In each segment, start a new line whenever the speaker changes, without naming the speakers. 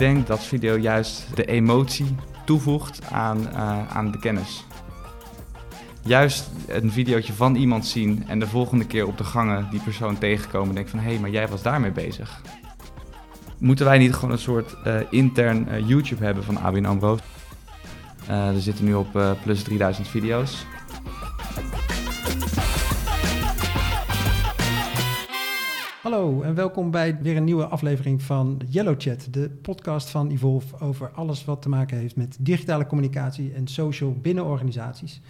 denk dat video juist de emotie toevoegt aan, uh, aan de kennis. Juist een videootje van iemand zien en de volgende keer op de gangen die persoon tegenkomen en denken van hé, hey, maar jij was daarmee bezig. Moeten wij niet gewoon een soort uh, intern uh, YouTube hebben van ABN? Uh, we zitten nu op plus 3000 video's.
Hallo en welkom bij weer een nieuwe aflevering van Yellow Chat, de podcast van Evolve over alles wat te maken heeft met digitale communicatie en social binnen organisaties.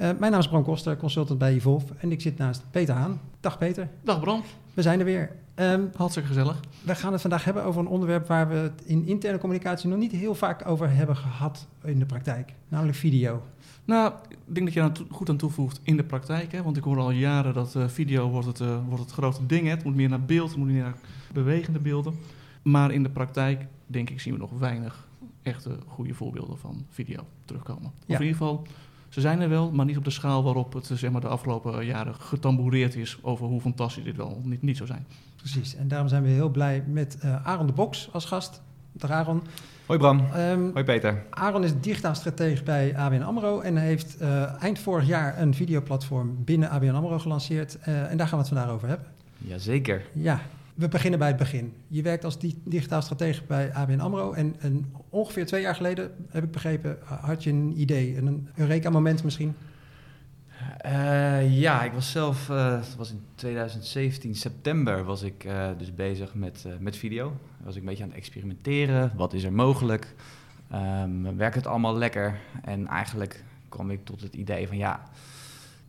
Uh, mijn naam is Bram Koster, consultant bij Evolve en ik zit naast Peter Haan. Dag Peter.
Dag Bram.
We zijn er weer.
Um, Hartstikke gezellig.
We gaan het vandaag hebben over een onderwerp waar we het in interne communicatie nog niet heel vaak over hebben gehad in de praktijk, namelijk video.
Nou, ik denk dat je daar goed aan toevoegt in de praktijk. Hè? Want ik hoor al jaren dat uh, video wordt het, uh, wordt het grote ding. Hè? Het moet meer naar beeld, het moet meer naar bewegende beelden. Maar in de praktijk, denk ik, zien we nog weinig echte goede voorbeelden van video terugkomen. Ja. Of in ieder geval, ze zijn er wel, maar niet op de schaal waarop het zeg maar, de afgelopen jaren getamboureerd is over hoe fantastisch dit wel niet, niet zou zijn.
Precies, en daarom zijn we heel blij met uh, Aaron de Box als gast. Dag Aaron.
Hoi Bram. Um, Hoi Peter.
Aaron is digitaal stratege bij ABN AMRO en heeft uh, eind vorig jaar een videoplatform binnen ABN AMRO gelanceerd. Uh, en daar gaan we het vandaag over hebben.
Jazeker.
Ja, we beginnen bij het begin. Je werkt als digitaal stratege bij ABN AMRO en, en ongeveer twee jaar geleden, heb ik begrepen, had je een idee, een Eureka-moment misschien?
Uh, ja, ik was zelf, uh, dat was in 2017, september, was ik uh, dus bezig met, met video. Was ik een beetje aan het experimenteren. Wat is er mogelijk? Um, werkt het allemaal lekker? En eigenlijk kwam ik tot het idee van ja,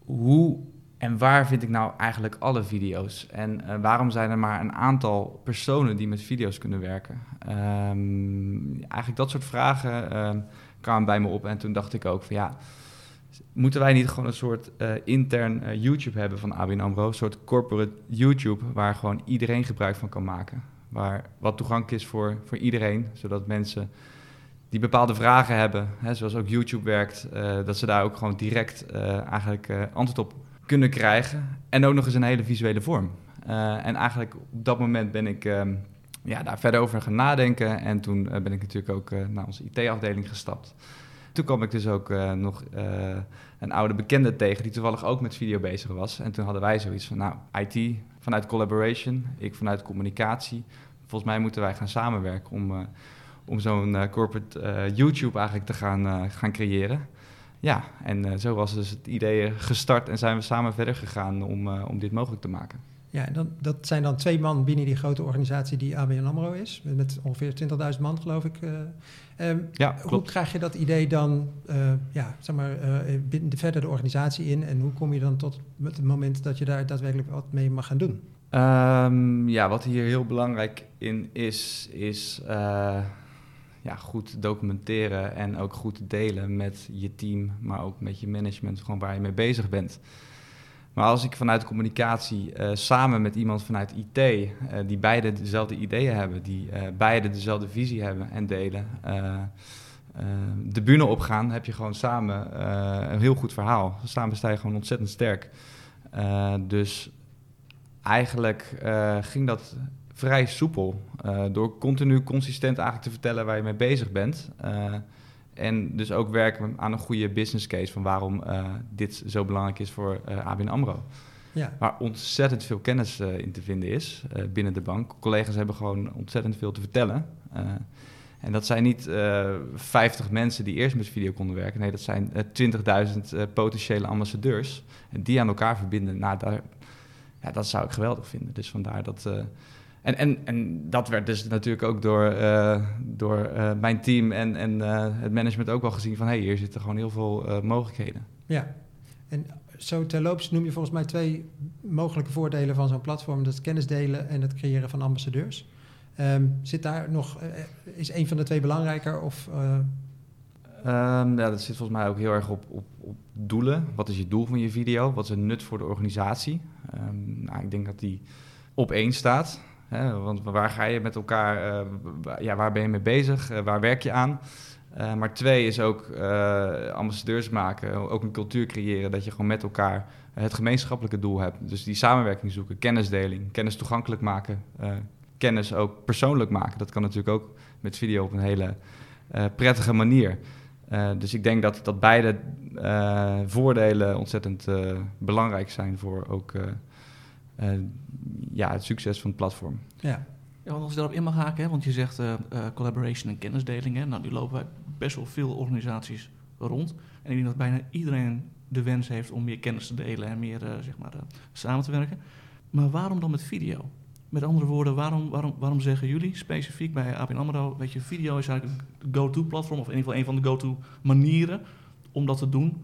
hoe en waar vind ik nou eigenlijk alle video's? En waarom zijn er maar een aantal personen die met video's kunnen werken? Um, eigenlijk dat soort vragen um, kwamen bij me op. En toen dacht ik ook van ja moeten wij niet gewoon een soort uh, intern uh, YouTube hebben van ABN AMRO? Een soort corporate YouTube waar gewoon iedereen gebruik van kan maken. Waar wat toegankelijk is voor, voor iedereen, zodat mensen die bepaalde vragen hebben, hè, zoals ook YouTube werkt, uh, dat ze daar ook gewoon direct eigenlijk antwoord op kunnen krijgen. En ook nog eens een hele visuele vorm. en eigenlijk op dat moment ben ik um, ja, daar verder over gaan nadenken. En toen ben ik natuurlijk ook naar onze IT-afdeling gestapt toen kwam ik dus ook nog een oude bekende tegen die toevallig ook met video bezig was. En toen hadden wij zoiets van, nou, IT vanuit collaboration, ik vanuit communicatie. Volgens mij moeten wij gaan samenwerken om, uh, om zo'n corporate YouTube eigenlijk te gaan, gaan creëren. Ja, en zo was dus het idee gestart en zijn we samen verder gegaan om, om dit mogelijk te maken.
Ja, dan, dat zijn dan twee man binnen die grote organisatie die ABN AMRO is. Met ongeveer 20.000 man, geloof ik. Uh, um, ja, klopt. Hoe krijg je dat idee dan uh, ja, zeg maar, uh, binnen de, verder de organisatie in? En hoe kom je dan tot het moment dat je daar daadwerkelijk wat mee mag gaan doen?
Um, ja, wat hier heel belangrijk in is, is ja, goed documenteren en ook goed delen met je team, maar ook met je management, gewoon waar je mee bezig bent. Maar als ik vanuit communicatie uh, samen met iemand vanuit IT, eh, die beide dezelfde ideeën hebben, die uh, beide dezelfde visie hebben en delen, de bühne opgaan, heb je gewoon samen een heel goed verhaal. Samen sta je gewoon ontzettend sterk. dus eigenlijk ging dat vrij soepel. door continu consistent eigenlijk te vertellen waar je mee bezig bent. En dus ook werken aan een goede business case van waarom uh, dit zo belangrijk is voor uh, ABN AMRO. Ja. Waar ontzettend veel kennis uh, in te vinden is binnen de bank. Collega's hebben gewoon ontzettend veel te vertellen. en dat zijn niet 50 mensen die eerst met video konden werken. Nee, dat zijn 20.000 potentiële ambassadeurs. En die aan elkaar verbinden, nou, daar, ja, dat zou ik geweldig vinden. Dus vandaar dat en, en, en dat werd dus natuurlijk ook door, uh, door uh, mijn team en, en uh, het management ook wel gezien van... hé, hey, hier zitten gewoon heel veel mogelijkheden.
Ja, en zo terloops noem je volgens mij twee mogelijke voordelen van zo'n platform. Dat is kennis delen en het creëren van ambassadeurs. Um, zit daar nog, is een van de twee belangrijker of...
Um, ja, dat zit volgens mij ook heel erg op, op, op, doelen. Wat is je doel van je video? Wat is een nut voor de organisatie? Um, nou, ik denk dat die op één staat. Want waar ga je met elkaar, uh, ja, waar ben je mee bezig, uh, waar werk je aan? Uh, maar twee is ook ambassadeurs maken, ook een cultuur creëren dat je gewoon met elkaar het gemeenschappelijke doel hebt. Dus die samenwerking zoeken, kennisdeling, kennis toegankelijk maken, kennis ook persoonlijk maken. Dat kan natuurlijk ook met video op een hele prettige manier. dus ik denk dat, dat beide voordelen ontzettend belangrijk zijn voor ook ja, het succes van het platform.
Ja. Ja, want als je daarop in mag haken, hè, want je zegt uh, collaboration en kennisdeling. Hè, nou, nu lopen wij best wel veel organisaties rond. En ik denk dat bijna iedereen de wens heeft om meer kennis te delen en meer uh, zeg maar, samen te werken. Maar waarom dan met video? Met andere woorden, waarom, waarom, waarom zeggen jullie specifiek bij ABN AMRO... weet je, video is eigenlijk een go-to-platform... of in ieder geval een van de go-to-manieren om dat te doen...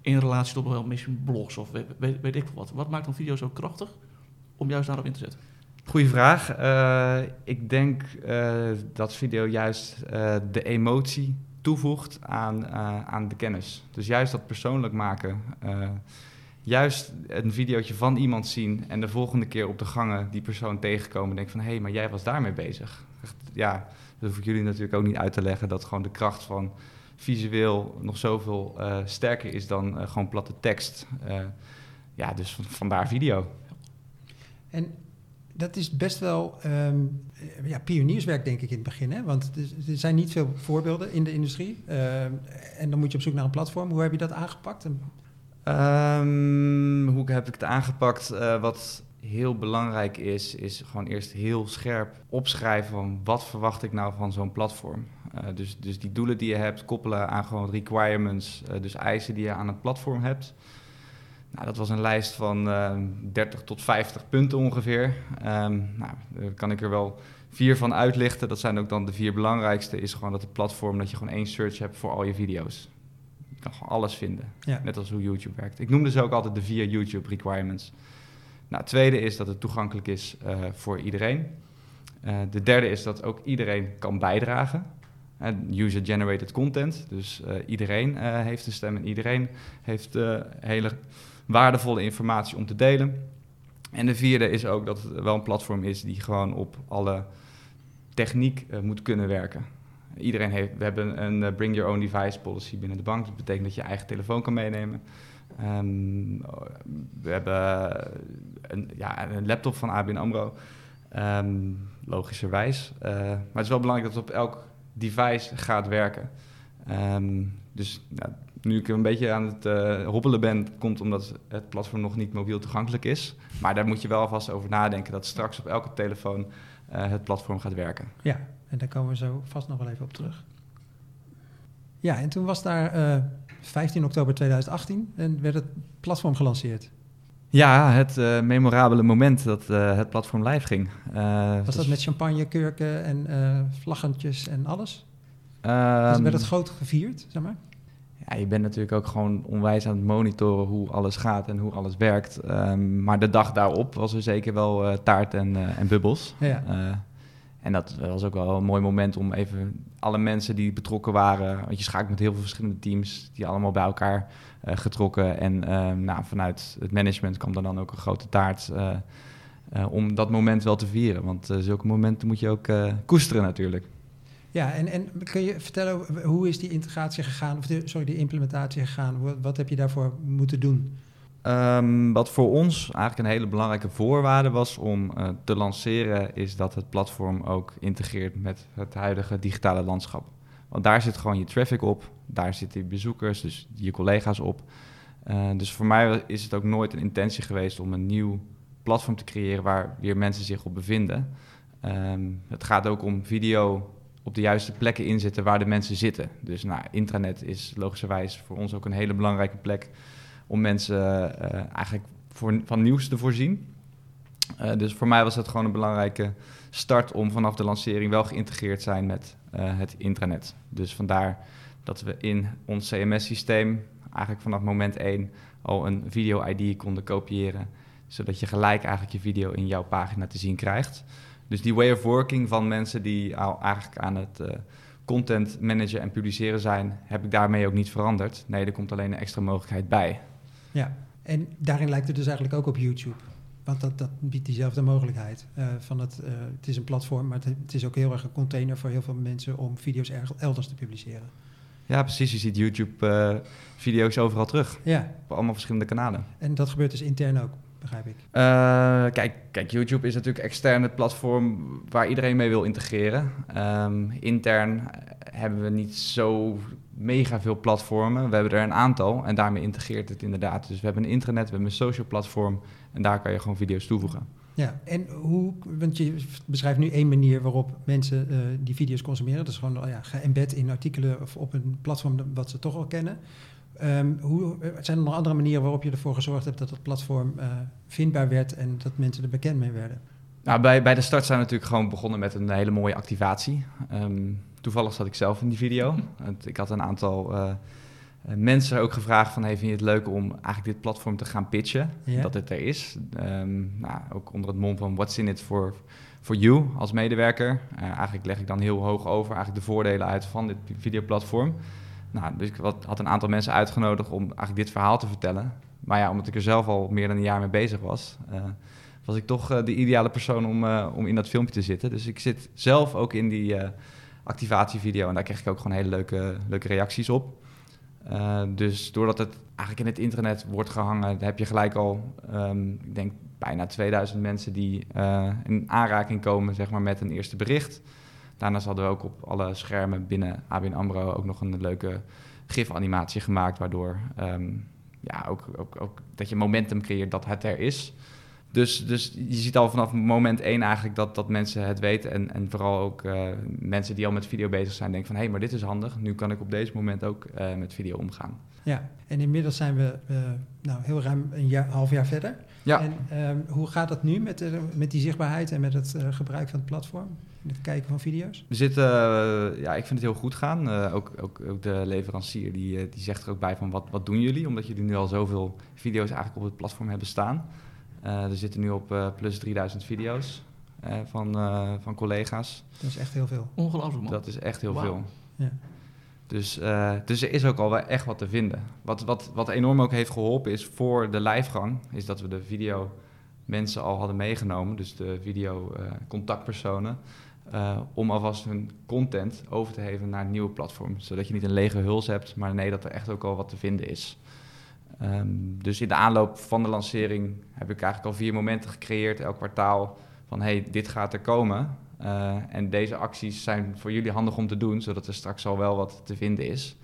in relatie tot wel misschien blogs of weet, weet, weet ik wat. Wat maakt dan video zo krachtig om juist daarop in te zetten?
Goeie vraag. Uh, ik denk uh, dat video juist uh, de emotie toevoegt aan, aan de kennis. Dus juist dat persoonlijk maken. juist een videootje van iemand zien en de volgende keer op de gangen die persoon tegenkomen en denk van hé, hey, maar jij was daarmee bezig. Echt, ja, dat hoef ik jullie natuurlijk ook niet uit te leggen dat gewoon de kracht van visueel nog zoveel sterker is dan gewoon platte tekst. ja, dus vandaar video.
En dat is best wel um, ja, pionierswerk, denk ik, in het begin. Hè? Want er zijn niet veel voorbeelden in de industrie. Uh, en dan moet je op zoek naar een platform. Hoe heb je dat aangepakt? Um,
hoe heb ik het aangepakt? Uh, wat heel belangrijk is, is gewoon eerst heel scherp opschrijven van wat verwacht ik nou van zo'n platform. Uh, dus, dus die doelen die je hebt, koppelen aan gewoon requirements, dus eisen die je aan het platform hebt. Nou, dat was een lijst van uh, ehm, 30 tot 50 punten ongeveer. Um, nou, daar kan ik er wel vier van uitlichten. Dat zijn ook dan de vier belangrijkste. Is gewoon dat het platform, dat je gewoon één search hebt voor al je video's. Je kan gewoon alles vinden. Net als hoe YouTube werkt. Ik noemde ze ook altijd de vier YouTube requirements. Nou, het tweede is dat het toegankelijk is uh, voor iedereen. Uh, de derde is dat ook iedereen kan bijdragen. User-generated content. Dus iedereen heeft een stem en iedereen heeft hele waardevolle informatie om te delen. En de vierde is ook dat het wel een platform is die gewoon op alle techniek uh, moet kunnen werken. Iedereen heeft, we hebben een uh, bring your own device policy binnen de bank. Dat betekent dat je eigen telefoon kan meenemen. Um, we hebben een, ja, een laptop van ABN AMRO, um, logischerwijs. Uh, maar het is wel belangrijk dat het op elk device gaat werken. Um, dus ja, nu ik een beetje aan het uh, hobbelen ben, komt omdat het platform nog niet mobiel toegankelijk is. Maar daar moet je wel alvast over nadenken dat straks op elke telefoon uh, het platform gaat werken.
Ja, en daar komen we zo vast nog wel even op terug. Ja, en toen was daar uh, eh, 15 oktober 2018 en werd het platform gelanceerd.
Ja, het uh, memorabele moment dat uh, het platform live ging.
Uh, was dat met champagne, kurken en vlaggentjes en alles? Um, dus werd het groot gevierd, zeg maar?
Ja, je bent natuurlijk ook gewoon onwijs aan het monitoren hoe alles gaat en hoe alles werkt. Um, maar de dag daarop was er zeker wel uh, taart en, uh, en bubbels. Ja. Uh, en dat was ook wel een mooi moment om even alle mensen die betrokken waren... want je schakelt met heel veel verschillende teams... die allemaal bij elkaar getrokken. En ehm, nou, vanuit het management kwam er dan ook een grote taart... om dat moment wel te vieren. Want zulke momenten moet je ook koesteren natuurlijk.
Ja, en, en kun je vertellen hoe is die integratie gegaan, of sorry, die implementatie gegaan? Wat, wat heb je daarvoor moeten doen?
Um, wat voor ons eigenlijk een hele belangrijke voorwaarde was om uh, te lanceren, is dat het platform ook integreert met het huidige digitale landschap. Want daar zit gewoon je traffic op, daar zitten je bezoekers, dus je collega's op. Uh, dus voor mij is het ook nooit een intentie geweest om een nieuw platform te creëren waar weer mensen zich op bevinden. Um, het gaat ook om video op de juiste plekken inzetten waar de mensen zitten. Dus nou, intranet is logischerwijs voor ons ook een hele belangrijke plek om mensen uh, eigenlijk voor, van nieuws te voorzien. Uh, dus voor mij was het gewoon een belangrijke start om vanaf de lancering wel geïntegreerd te zijn met het intranet. Dus vandaar dat we in ons CMS-systeem eigenlijk vanaf moment 1 al een video-ID konden kopiëren, zodat je gelijk eigenlijk je video in jouw pagina te zien krijgt. Dus die way of working van mensen die al eigenlijk aan het uh, content managen en publiceren zijn, heb ik daarmee ook niet veranderd. Nee, er komt alleen een extra mogelijkheid bij.
Ja, en daarin lijkt het dus eigenlijk ook op YouTube. Want dat, dat biedt diezelfde mogelijkheid. Uh, van het, uh, het is een platform, maar het, het, is ook heel erg een container voor heel veel mensen om video's elders te publiceren.
Ja, precies. Je ziet YouTube-video's overal terug. Ja. Op allemaal verschillende kanalen.
En dat gebeurt dus intern ook begrijp ik.
kijk, kijk, YouTube is natuurlijk extern het platform waar iedereen mee wil integreren. Ehm, intern hebben we niet zo mega veel platformen. We hebben er een aantal en daarmee integreert het inderdaad. Dus we hebben een intranet, we hebben een social platform en daar kan je gewoon video's toevoegen.
Ja, en hoe, want je beschrijft nu één manier waarop mensen uh, die video's consumeren. Dat is gewoon ja, geëmbed in artikelen of op een platform wat ze toch al kennen. Um, hoe, eh, zijn er nog andere manieren waarop je ervoor gezorgd hebt dat het platform uh, vindbaar werd en dat mensen er bekend mee werden?
Nou, bij, bij de start zijn we natuurlijk gewoon begonnen met een hele mooie activatie. Um, toevallig zat ik zelf in die video. Ik had een aantal uh, mensen ook gevraagd van... Hey, vind je het leuk om eigenlijk dit platform te gaan pitchen? Dat het er is. Um, nou, ook onder het mom van what's in it for, for you als medewerker. Uh, eigenlijk leg ik dan heel hoog over eigenlijk de voordelen uit van dit videoplatform. Nou, dus ik had een aantal mensen uitgenodigd om eigenlijk dit verhaal te vertellen. Maar ja, omdat ik er zelf al meer dan een jaar mee bezig was... Uh, was ik toch de ideale persoon om, om in dat filmpje te zitten. Dus ik zit zelf ook in die activatievideo. En daar kreeg ik ook gewoon hele leuke, leuke reacties op. Dus doordat het eigenlijk in het internet wordt gehangen, heb je gelijk al, um, ik denk bijna 2000 mensen die in aanraking komen zeg maar, met een eerste bericht. Daarnaast hadden we ook op alle schermen binnen ABN AMRO ook nog een leuke gif-animatie gemaakt, waardoor um, ja, ook, ook, ook dat je momentum creëert dat het er is. Dus, dus je ziet al vanaf moment één eigenlijk dat, dat mensen het weten. En, en vooral ook uh, mensen die al met video bezig zijn, denken van hé, hey, maar dit is handig. Nu kan ik op deze moment ook uh, met video omgaan.
Ja, en inmiddels zijn we uh, nou, heel ruim een jaar, half jaar verder. Ja. En um, hoe gaat dat nu met, de, met die zichtbaarheid en met het gebruik van het platform? Het kijken van video's?
We zitten, ja, ik vind het heel goed gaan. ook, ook, ook, de leverancier die, die zegt er ook bij van wat, wat doen jullie? Omdat jullie nu al zoveel video's eigenlijk op het platform hebben staan. Uh, er zitten nu op uh, plus 3000 video's uh, van, van collega's.
Dat is echt heel veel.
Ongelooflijk man.
Dat is echt heel wow. veel. Ja. Dus, dus er is ook al wel echt wat te vinden. Wat, wat, wat enorm ook heeft geholpen is voor de livegang, is dat we de video mensen al hadden meegenomen, dus de video contactpersonen, om alvast hun content over te geven naar een nieuwe platform. Zodat je niet een lege huls hebt, maar nee, dat er echt ook al wat te vinden is. Um, dus in de aanloop van de lancering heb ik eigenlijk al vier momenten gecreëerd, elk kwartaal, van hey, dit gaat er komen. Uh, en deze acties zijn voor jullie handig om te doen, zodat er straks al wel wat te vinden is.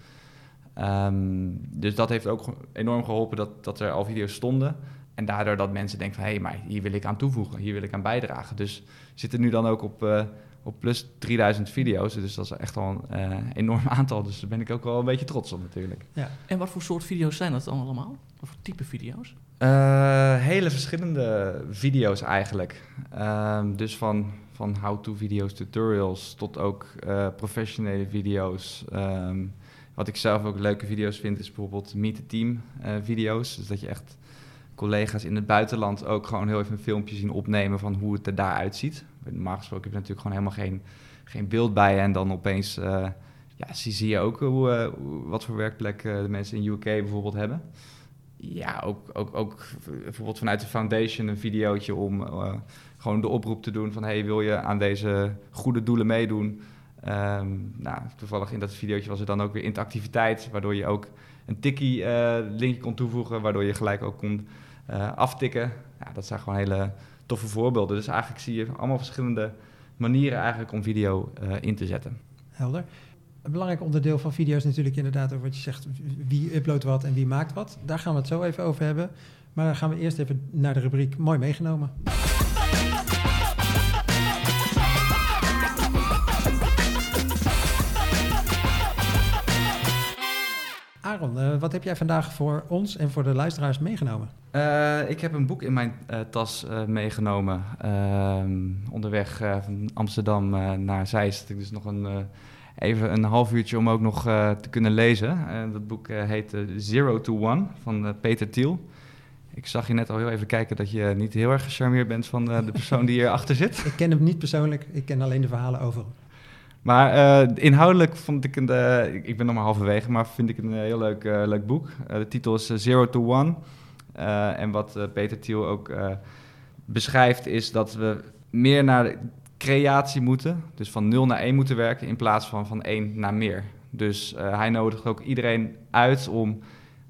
Um, dus dat heeft ook enorm geholpen dat, dat er al video's stonden. En daardoor dat mensen denken van hé, hey, maar hier wil ik aan toevoegen, hier wil ik aan bijdragen. Dus zitten nu dan ook op, uh, op plus 3000 video's. Dus dat is echt al een uh, enorm aantal. Dus daar ben ik ook wel een beetje trots op natuurlijk.
Ja. En wat voor soort video's zijn dat dan allemaal? Wat voor type video's?
Uh, hele verschillende video's eigenlijk. Uh, dus van, van how-to video's, tutorials, tot ook uh, professionele video's. Um, wat ik zelf ook leuke video's vind, is bijvoorbeeld meet the team video's. Dus dat je echt collega's in het buitenland ook gewoon heel even een filmpje zien opnemen van hoe het er daar uitziet. Normaal gesproken heb je natuurlijk gewoon helemaal geen, geen beeld bij en dan opeens uh, ja, zie je ook hoe, uh, wat voor werkplek uh, de mensen in UK bijvoorbeeld hebben. Ja, ook, ook, ook bijvoorbeeld vanuit de foundation een videootje om gewoon de oproep te doen van hey, wil je aan deze goede doelen meedoen? Um, nou, toevallig in dat videootje was er dan ook weer interactiviteit, waardoor je ook een tikkie linkje kon toevoegen, waardoor je gelijk ook kon uh, aftikken. Ja, dat zijn gewoon hele toffe voorbeelden. Dus eigenlijk zie je allemaal verschillende manieren eigenlijk om video uh, in te zetten.
Helder. Een belangrijk onderdeel van video is natuurlijk inderdaad over wat je zegt, wie uploadt wat en wie maakt wat. Daar gaan we het zo even over hebben. Maar dan gaan we eerst even naar de rubriek Mooi meegenomen. Uh, wat heb jij vandaag voor ons en voor de luisteraars meegenomen?
Uh, ik heb een boek in mijn uh, tas meegenomen. Ehm, onderweg van Amsterdam naar Zeist. Dus nog een, even een half uurtje om ook nog te kunnen lezen. dat boek heet Zero to One van Peter Thiel. Ik zag je net al heel even kijken dat je niet heel erg gecharmeerd bent van de persoon die hierachter zit.
ik ken hem niet persoonlijk, ik ken alleen de verhalen over.
Maar uh, inhoudelijk vond ik het, uh, ik ben nog maar halverwege, maar vind ik een heel leuk, leuk boek. de titel is Zero to One. en wat Peter Thiel ook beschrijft is dat we meer naar creatie moeten. Dus van 0 naar 1 moeten werken in plaats van van 1 naar meer. Dus hij nodigt ook iedereen uit om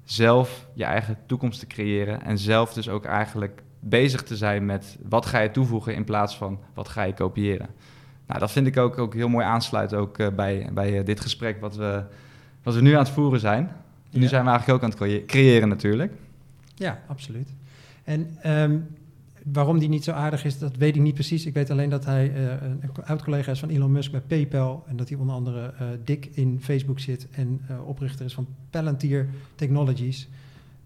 zelf je eigen toekomst te creëren. En zelf dus ook eigenlijk bezig te zijn met wat ga je toevoegen in plaats van wat ga je kopiëren. Nou, dat vind ik ook, ook heel mooi aansluiten ook, uh, bij, bij uh, dit gesprek wat we, wat we nu aan het voeren zijn. Nu zijn we eigenlijk ook aan het creëren natuurlijk.
Ja, absoluut. En um, waarom die niet zo aardig is, dat weet ik niet precies. Ik weet alleen dat hij uh, een oud-collega is van Elon Musk bij PayPal. En dat hij onder andere uh, dik in Facebook zit en uh, oprichter is van Palantir Technologies.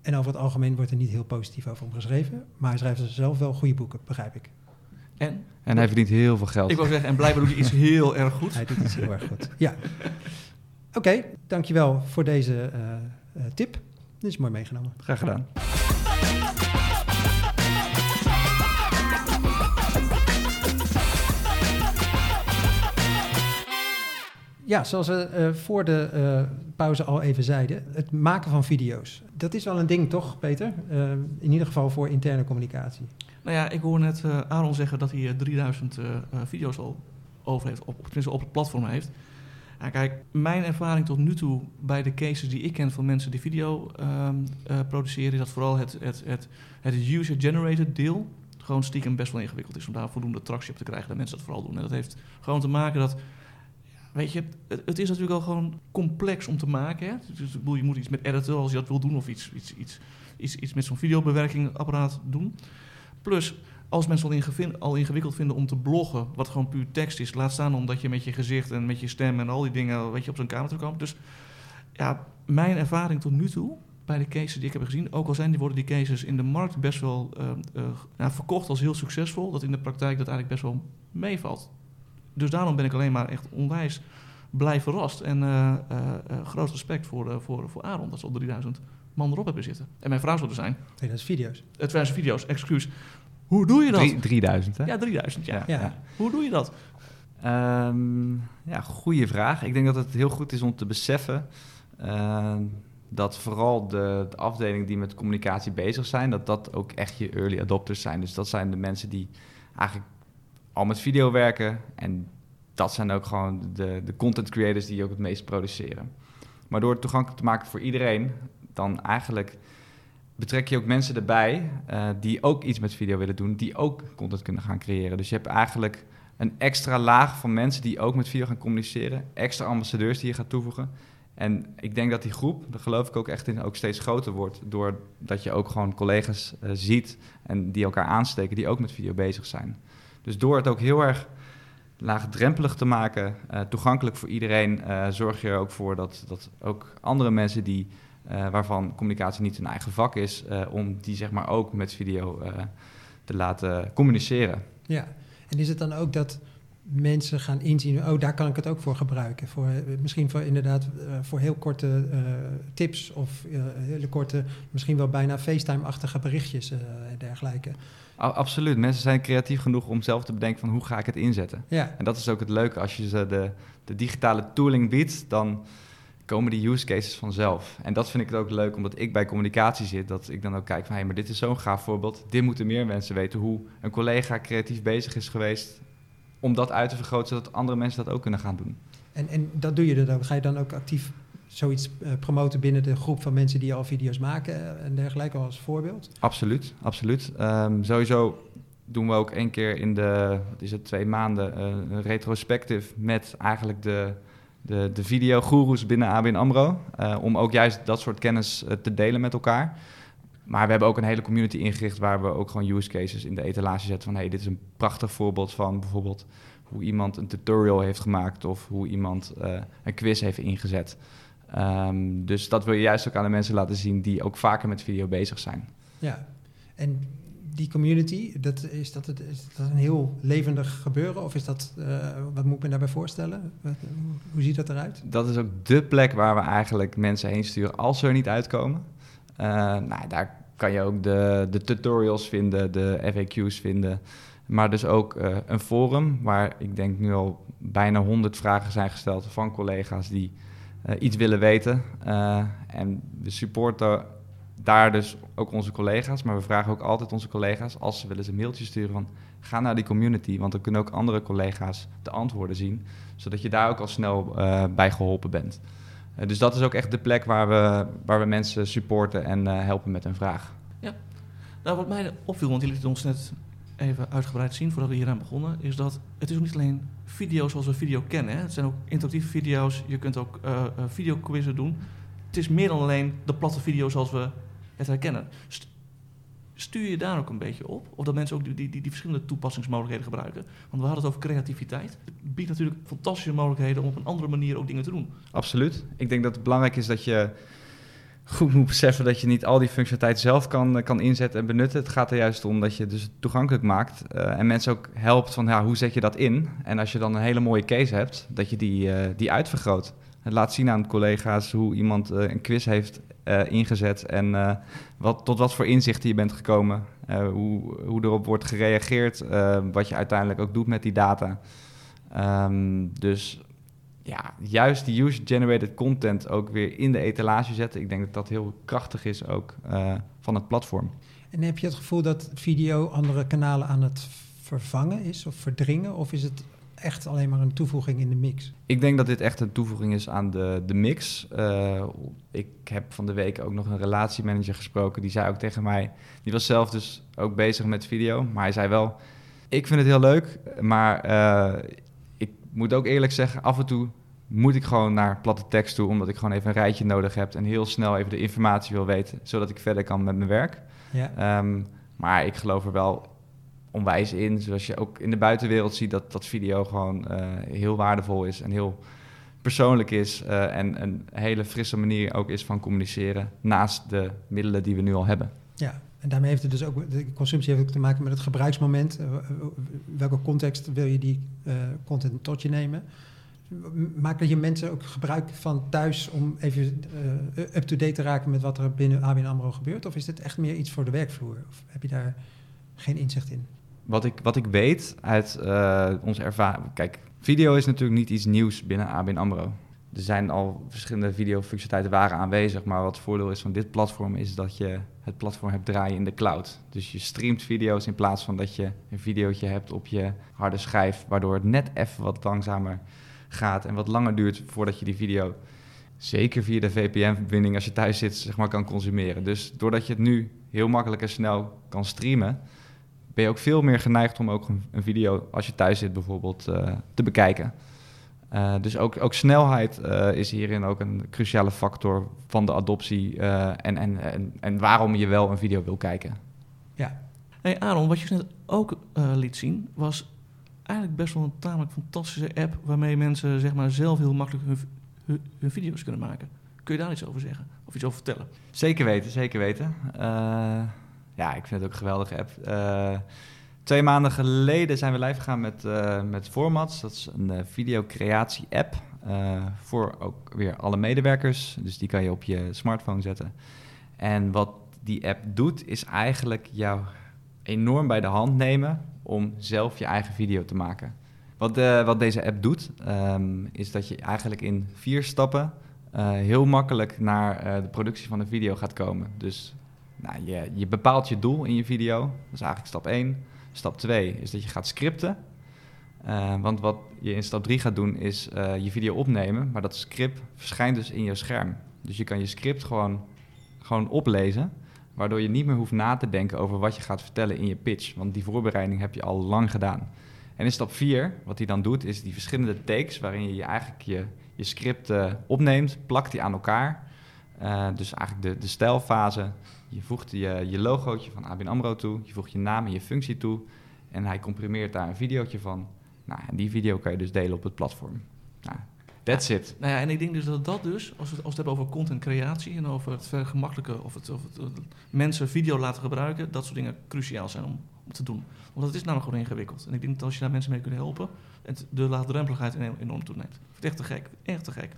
En over het algemeen wordt er niet heel positief over hem geschreven. Maar hij schrijft zelf wel goede boeken, begrijp ik.
En, en hij verdient heel veel geld.
Ik wil zeggen, en blijkbaar doet hij iets heel erg goed.
Hij doet iets heel erg goed, ja. Oké, okay, dankjewel voor deze tip. Dit is mooi meegenomen.
Graag gedaan.
Ja, zoals we uh, voor de uh, pauze al even zeiden, het maken van video's. Dat is wel een ding, toch, Peter? Uh, in ieder geval voor interne communicatie.
Nou ja, ik hoor net Aaron zeggen dat hij 3000 video's al over heeft, op, tenminste op het platform heeft. Ja, kijk, mijn ervaring tot nu toe bij de cases die ik ken van mensen die video ehm, produceren, is dat vooral het, het, het, het user-generated deel gewoon stiekem best wel ingewikkeld is om daar voldoende tractie op te krijgen dat mensen dat vooral doen. En dat heeft gewoon te maken dat Weet je, het, het, is natuurlijk al gewoon complex om te maken. Hè? Dus, je moet iets met editen als je dat wil doen, of iets, iets, iets, iets, iets met zo'n videobewerkingapparaat doen. Plus, als mensen al, al, ingewikkeld vinden om te bloggen, wat gewoon puur tekst is, laat staan omdat je met je gezicht en met je stem en al die dingen weet je, op zo'n camera komt. Dus ja, mijn ervaring tot nu toe bij de cases die ik heb gezien, ook al zijn die, worden die cases in de markt best wel uh, uh, verkocht als heel succesvol, dat in de praktijk dat eigenlijk best wel meevalt dus daarom ben ik alleen maar echt onwijs blij verrast. En uh, uh, groot respect voor, voor, voor Aaron, dat ze al 3000 man erop hebben zitten. En mijn vraag zou er zijn...
2000 video's.
2000 video's, excuus. Hoe doe je dat?
3000, hè?
Ja, 3000, ja. ja. Hoe doe je dat?
Um, ja, goede vraag. Ik denk dat het heel goed is om te beseffen... Uh, dat vooral de, de afdelingen die met communicatie bezig zijn... dat dat ook echt je early adopters zijn. Dus dat zijn de mensen die eigenlijk al met video werken. En dat zijn ook gewoon de, de content creators die ook het meest produceren. Maar door het toegankelijk te maken voor iedereen, dan eigenlijk betrek je ook mensen erbij uh, die ook iets met video willen doen, die ook content kunnen gaan creëren. Dus je hebt eigenlijk een extra laag van mensen die ook met video gaan communiceren, extra ambassadeurs die je gaat toevoegen. En ik denk dat die groep, daar geloof ik ook echt in, ook steeds groter wordt. Doordat je ook gewoon collega's uh, ziet en die elkaar aansteken, die ook met video bezig zijn. Dus door het ook heel erg laagdrempelig te maken, uh, toegankelijk voor iedereen, zorg je er ook voor dat, dat ook andere mensen die, uh, waarvan communicatie niet hun eigen vak is, om die zeg maar ook met video te laten communiceren.
Ja, en is het dan ook dat mensen gaan inzien, oh daar kan ik het ook voor gebruiken. Voor, misschien voor inderdaad voor heel korte tips of hele korte, misschien wel bijna FaceTime-achtige berichtjes en dergelijke.
Absoluut. Mensen zijn creatief genoeg om zelf te bedenken van hoe ga ik het inzetten.
Ja.
En dat is ook het leuke. Als je ze de, de digitale tooling biedt, dan komen die use cases vanzelf. En dat vind ik het ook leuk, omdat ik bij communicatie zit, dat ik dan ook kijk van, hé, maar dit is zo'n gaaf voorbeeld. Dit moeten meer mensen weten, hoe een collega creatief bezig is geweest om dat uit te vergroten, zodat andere mensen dat ook kunnen gaan doen.
En, en dat doe je dan? Ga je dan ook actief zoiets uh, promoten binnen de groep van mensen die al video's maken eh, en dergelijke als voorbeeld?
Absoluut, absoluut. Um, sowieso doen we ook één keer in de, wat is het, twee maanden, uh, een retrospectief met eigenlijk de, de, de videogoeroes binnen ABN AMRO. Uh, om ook juist dat soort kennis te delen met elkaar. Maar we hebben ook een hele community ingericht waar we ook gewoon use cases in de etalage zetten van hey, dit is een prachtig voorbeeld van bijvoorbeeld hoe iemand een tutorial heeft gemaakt of hoe iemand een quiz heeft ingezet. Um, dus dat wil je juist ook aan de mensen laten zien die ook vaker met video bezig zijn.
Ja, en die community, dat, is, dat het, is een heel levendig gebeuren? Of is dat, uh, wat moet ik me daarbij voorstellen? Hoe ziet dat eruit?
Dat is ook de plek waar we eigenlijk mensen heen sturen als ze er niet uitkomen. Uh, nou, daar kan je ook de, de tutorials vinden, de FAQ's vinden. Maar dus ook uh, een forum waar ik denk nu al bijna 100 vragen zijn gesteld van collega's die iets willen weten. En we supporten daar dus ook onze collega's, maar we vragen ook altijd onze collega's, als ze willen ze een mailtje sturen van ga naar die community, want dan kunnen ook andere collega's de antwoorden zien, zodat je daar ook al snel uh, bij geholpen bent. dus dat is ook echt de plek waar we, waar we mensen supporten en helpen met een vraag.
Ja, Nou, wat mij opviel, want jullie liet ons net even uitgebreid zien voordat we hier aan begonnen, is dat het is ook niet alleen video zoals we video kennen. Hè. Het zijn ook interactieve video's. Je kunt ook videoquizzen doen. Het is meer dan alleen de platte video zoals we het herkennen. stuur je daar ook een beetje op? Of dat mensen ook die, die, die, verschillende toepassingsmogelijkheden gebruiken? Want we hadden het over creativiteit. Het biedt natuurlijk fantastische mogelijkheden om op een andere manier ook dingen te doen.
Absoluut. Ik denk dat het belangrijk is dat je goed moet beseffen dat je niet al die functionaliteit zelf kan, kan inzetten en benutten. Het gaat er juist om dat je dus toegankelijk maakt uh, en mensen ook helpt van ja, hoe zet je dat in? En als je dan een hele mooie case hebt, dat je die, uh, die uitvergroot. Het laat zien aan collega's hoe iemand uh, een quiz heeft ingezet en wat, tot wat voor inzichten je bent gekomen. hoe, hoe erop wordt gereageerd, wat je uiteindelijk ook doet met die data. Um, dus ja, juist die user-generated content ook weer in de etalage zetten. Ik denk dat dat heel krachtig is ook van het platform.
En heb je het gevoel dat video andere kanalen aan het vervangen is of verdringen? Of is het echt alleen maar een toevoeging in de mix?
Ik denk dat dit echt een toevoeging is aan de, de mix. Uh, ik heb van de week ook nog een relatiemanager gesproken. Die zei ook tegen mij, die was zelf dus ook bezig met video. Maar hij zei wel, ik vind het heel leuk, maar... Uh, moet ook eerlijk zeggen, af en toe moet ik gewoon naar platte tekst toe, omdat ik gewoon even een rijtje nodig heb en heel snel even de informatie wil weten, zodat ik verder kan met mijn werk. Ja. Ehm, maar ik geloof er wel onwijs in, zoals je ook in de buitenwereld ziet, dat, dat video gewoon uh, heel waardevol is en heel persoonlijk is uh, en een hele frisse manier ook is van communiceren naast de middelen die we nu al hebben.
Ja, en daarmee heeft het dus ook, de consumptie heeft ook te maken met het gebruiksmoment. Uh, welke context wil je die content tot je nemen? Maken je mensen ook gebruik van thuis om even up-to-date te raken met wat er binnen ABN AMRO gebeurt? Of is dit echt meer iets voor de werkvloer? Of heb je daar geen inzicht in?
Wat ik, wat ik weet uit onze ervaring... Kijk, video is natuurlijk niet iets nieuws binnen ABN AMRO er zijn al verschillende videofunctionaliteiten waren aanwezig, maar wat het voordeel is van dit platform is dat je het platform hebt draaien in de cloud. Dus je streamt video's in plaats van dat je een videootje hebt op je harde schijf, waardoor het net even wat langzamer gaat en wat langer duurt voordat je die video zeker via de VPN-verbinding als je thuis zit, zeg maar, kan consumeren. Dus doordat je het nu heel makkelijk en snel kan streamen, ben je ook veel meer geneigd om ook een, video, als je thuis zit bijvoorbeeld, uh, te bekijken. Uh, dus ook, ook snelheid uh, is hierin ook een cruciale factor van de adoptie en, en, en, en waarom je wel een video wil kijken.
Ja. Hey Aaron, wat je net ook liet zien, was eigenlijk best wel een tamelijk fantastische app waarmee mensen zeg maar, zelf heel makkelijk hun, hun, hun video's kunnen maken. Kun je daar iets over zeggen of iets over vertellen?
Zeker weten, zeker weten. Ja, ik vind het ook een geweldige app. Twee maanden geleden zijn we live gegaan met, uh, met Formats. Dat is een uh, videocreatie-app voor ook weer alle medewerkers. Dus die kan je op je smartphone zetten. En wat die app doet, is eigenlijk jou enorm bij de hand nemen om zelf je eigen video te maken. Wat, wat deze app doet, um, is dat je eigenlijk in vier stappen heel makkelijk naar de productie van een video gaat komen. Dus nou, je, bepaalt je doel in je video. Dat is eigenlijk stap 1. Stap 2 is dat je gaat scripten. Uh, want wat je in stap 3 gaat doen is uh, je video opnemen, maar dat script verschijnt dus in je scherm. Dus je kan je script gewoon, gewoon oplezen, waardoor je niet meer hoeft na te denken over wat je gaat vertellen in je pitch. Want die voorbereiding heb je al lang gedaan. En in stap 4, wat hij dan doet, is die verschillende takes waarin je, je eigenlijk je, script uh, opneemt, plakt die aan elkaar. dus eigenlijk de, de stijlfase, je voegt je, je logootje van ABN AMRO toe, je voegt je naam en je functie toe en hij comprimeert daar een videootje van. Nou, en die video kan je dus delen op het platform. Nou, that's it.
Nou ja, en ik denk dus dat dat dus, als we, als we het hebben over contentcreatie en over het vergemakkelijken of het, of het, mensen video laten gebruiken, dat soort dingen cruciaal zijn om, te doen. Want het is namelijk gewoon ingewikkeld. En ik denk dat als je daar mensen mee kunt helpen, het, de laagdrempeligheid enorm toeneemt. Het echt te gek, echt te gek.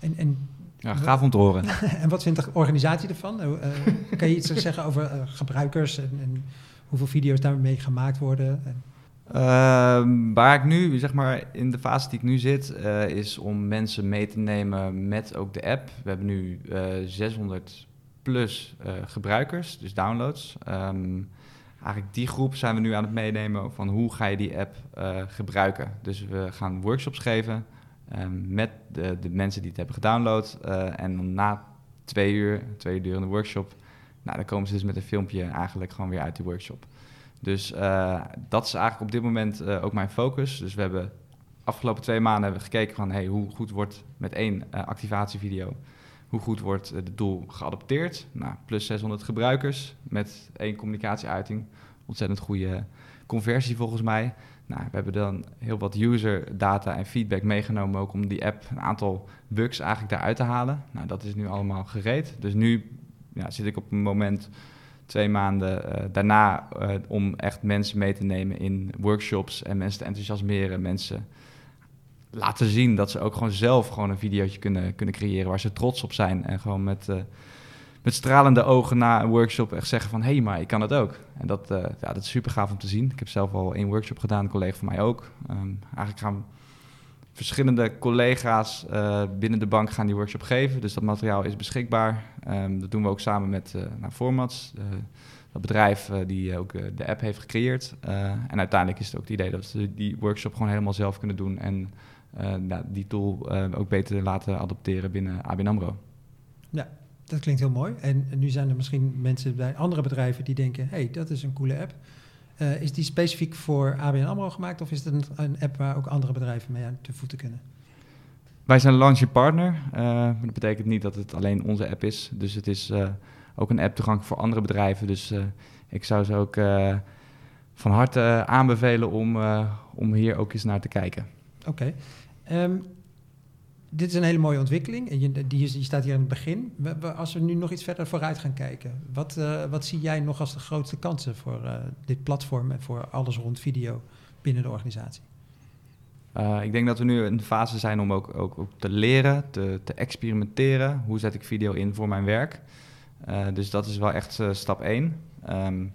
En, en
ja, gaaf om te horen.
en wat vindt de organisatie ervan? Uh, kan je iets zeggen over uh, gebruikers en, en, hoeveel video's daarmee gemaakt worden?
Uh, waar ik nu, zeg maar, in de fase die ik nu zit, uh, is om mensen mee te nemen met ook de app. We hebben nu 600 plus gebruikers, dus downloads. Um, eigenlijk die groep zijn we nu aan het meenemen van hoe ga je die app gebruiken. Dus we gaan workshops geven. Ehm, met de, de, mensen die het hebben gedownload. Uh, en na twee uur, twee uur durende workshop, Nou, dan komen ze dus met een filmpje eigenlijk gewoon weer uit die workshop. Dus dat is eigenlijk op dit moment ook mijn focus. Dus we hebben afgelopen twee maanden hebben we gekeken van hey, hoe goed wordt met één activatievideo hoe goed wordt het doel geadopteerd? Nou, plus 600 gebruikers met één communicatieuiting. Ontzettend goede conversie volgens mij. Nou, we hebben dan heel wat user data en feedback meegenomen ook om die app een aantal bugs eigenlijk daaruit te halen. Nou, dat is nu allemaal gereed. Dus nu ja, zit ik op een moment twee maanden uh, daarna uh, om echt mensen mee te nemen in workshops en mensen te enthousiasmeren, mensen laten zien dat ze ook gewoon zelf gewoon een videootje kunnen, kunnen creëren waar ze trots op zijn. En gewoon met, uh, met stralende ogen na een workshop echt zeggen van... hé, hey, maar ik kan het ook. En dat, uh, ja, dat is super gaaf om te zien. Ik heb zelf al één workshop gedaan, een collega van mij ook. Um, eigenlijk gaan verschillende collega's uh, binnen de bank gaan die workshop geven. Dus dat materiaal is beschikbaar. Um, dat doen we ook samen met nou, Formats, dat bedrijf die ook de app heeft gecreëerd. en uiteindelijk is het ook het idee dat ze die workshop gewoon helemaal zelf kunnen doen... en uh, nou, die tool uh, ook beter laten adopteren binnen ABN AMRO.
Ja, dat klinkt heel mooi. En nu zijn er misschien mensen bij andere bedrijven die denken... hey, dat is een coole app. Uh, is die specifiek voor ABN AMRO gemaakt... of is het een, een, app waar ook andere bedrijven mee aan te voeten kunnen?
Wij zijn launching partner. dat betekent niet dat het alleen onze app is. Dus het is ook een app toegankelijk voor andere bedrijven. Dus ik zou ze ook van harte aanbevelen om, om hier ook eens naar te kijken.
Oké. Um, dit is een hele mooie ontwikkeling. En je, die, je staat hier aan het begin. Als we nu nog iets verder vooruit gaan kijken, wat, uh, wat zie jij nog als de grootste kansen voor uh, dit platform en voor alles rond video binnen de organisatie?
Uh, ik denk dat we nu in een fase zijn om ook, ook, te leren, te, te, experimenteren. Hoe zet ik video in voor mijn werk? dus dat is wel echt stap één. Um,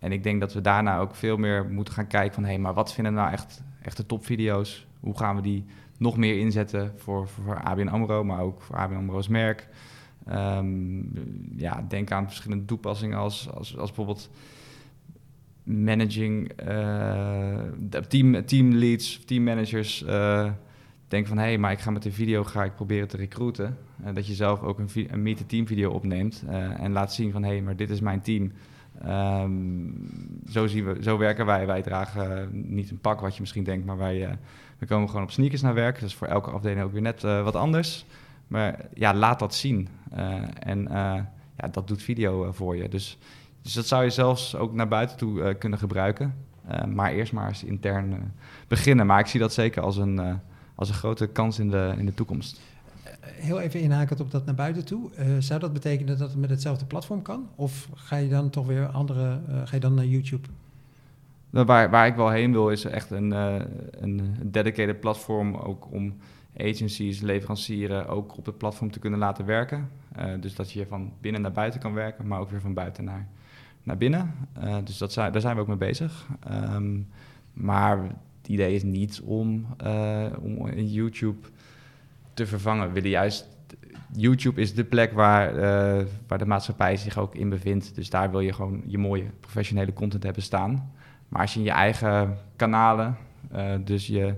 en ik denk dat we daarna ook veel meer moeten gaan kijken van... hé, hey, maar wat vinden nou echt, echt de topvideo's? Hoe gaan we die nog meer inzetten voor, voor ABN AMRO, maar ook voor ABN AMRO's merk? Um, ja, denk aan verschillende toepassingen als, als, als bijvoorbeeld managing, uh, team, team leads, team managers. Uh, denk van, hé, hey, maar ik ga met de video ga ik proberen te recruiten. Uh, dat je zelf ook een, een meet-the-team video opneemt en laat zien van, hé, hey, maar dit is mijn team. Um, zo, zien we, zo werken wij. Wij dragen niet een pak wat je misschien denkt, maar wij we komen gewoon op sneakers naar werk. Dus voor elke afdeling ook weer net uh, wat anders. Maar ja, laat dat zien. Uh, en ja, dat doet video voor je. Dus, dus dat zou je zelfs ook naar buiten toe kunnen gebruiken. maar eerst maar eens intern beginnen. Maar ik zie dat zeker als een, als een grote kans in de, in de toekomst
heel even inhakend op dat naar buiten toe. Zou dat betekenen dat het met hetzelfde platform kan? Of ga je dan toch weer andere, ga je dan naar YouTube?
Waar, waar ik wel heen wil is echt een, uh, een dedicated platform ook om agencies, leverancieren ook op het platform te kunnen laten werken. dus dat je van binnen naar buiten kan werken, maar ook weer van buiten naar, naar binnen. dus dat zijn, daar zijn we ook mee bezig. Um, maar het idee is niet om, om YouTube te vervangen. We willen juist. YouTube is de plek waar, waar de maatschappij zich ook in bevindt. Dus daar wil je gewoon je mooie professionele content hebben staan. Maar als je in je eigen kanalen, uh, dus je,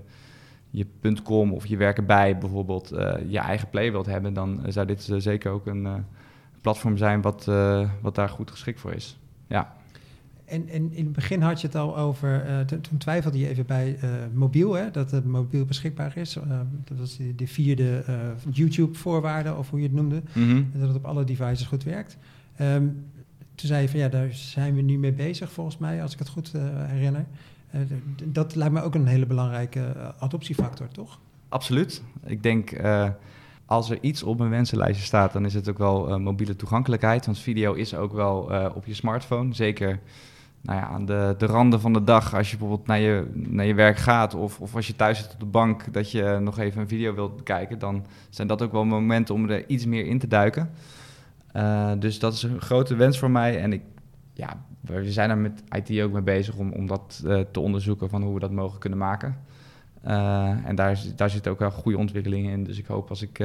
je .com of je werken bij bijvoorbeeld, uh, je eigen play wilt hebben, dan zou dit zeker ook een platform zijn wat, wat daar goed geschikt voor is. Ja.
En, en, in het begin had je het al over, uh, toen twijfelde je even bij uh, mobiel, hè, dat het mobiel beschikbaar is. Uh, dat was de, de vierde YouTube-voorwaarde, of hoe je het noemde. Mm -hmm. En dat het op alle devices goed werkt. Um, toen zei je van ja, daar zijn we nu mee bezig volgens mij, als ik het goed herinner. dat lijkt me ook een hele belangrijke adoptiefactor, toch?
Absoluut. Ik denk als er iets op mijn wensenlijstje staat, dan is het ook wel mobiele toegankelijkheid. Want video is ook wel op je smartphone. Zeker nou ja, aan de, de randen van de dag, als je bijvoorbeeld naar je, naar je werk gaat of, of als je thuis zit op de bank, dat je nog even een video wilt bekijken, dan zijn dat ook wel momenten om er iets meer in te duiken. Uh, dus dat is een grote wens voor mij. En ik, ja, we zijn er met IT ook mee bezig om, om dat uh, te onderzoeken van hoe we dat mogen kunnen maken. Uh, en daar, daar zitten ook wel goede ontwikkelingen in. Dus ik hoop als ik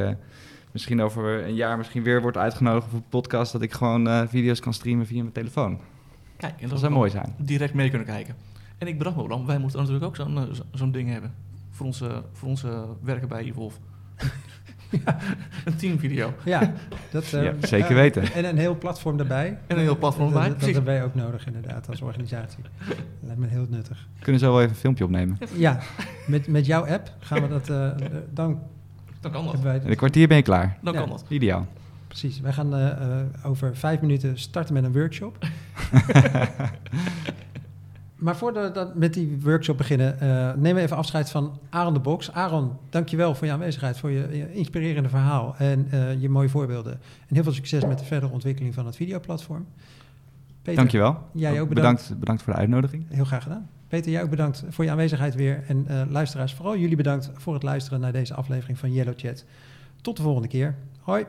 misschien over een jaar misschien weer word uitgenodigd voor een podcast, dat ik gewoon video's kan streamen via mijn telefoon.
Kijk, en dat, zou mooi zijn. Direct mee kunnen kijken. En ik bedacht me dan, wij moeten natuurlijk ook zo'n eh, zo'n ding hebben. Voor onze, voor onze werken bij Evolve. een teamvideo.
Ja, dat,
ja, zeker weten.
En een heel platform daarbij.
En een heel platform erbij,
Dat, dat hebben wij ook nodig inderdaad als organisatie. Lijkt me heel nuttig.
Kunnen zo wel even een filmpje opnemen?
Ja, met, met jouw app gaan we dat... dan,
dan kan dat.
In een kwartier ben je klaar.
Dan kan dat.
Ideaal.
Precies. Wij gaan uh, over vijf minuten starten met een workshop. Maar voordat we met die workshop beginnen, uh, nemen we even afscheid van Aaron de Box. Aaron, dankjewel voor je aanwezigheid, voor je, inspirerende verhaal en uh, je mooie voorbeelden. En heel veel succes met de verdere ontwikkeling van het videoplatform.
Peter, dankjewel. Jij ook bedankt. bedankt. Bedankt voor de uitnodiging.
Heel graag gedaan. Peter, jij ook bedankt voor je aanwezigheid weer. En luisteraars, vooral jullie bedankt voor het luisteren naar deze aflevering van Yellow Chat. Tot de volgende keer. Hoi.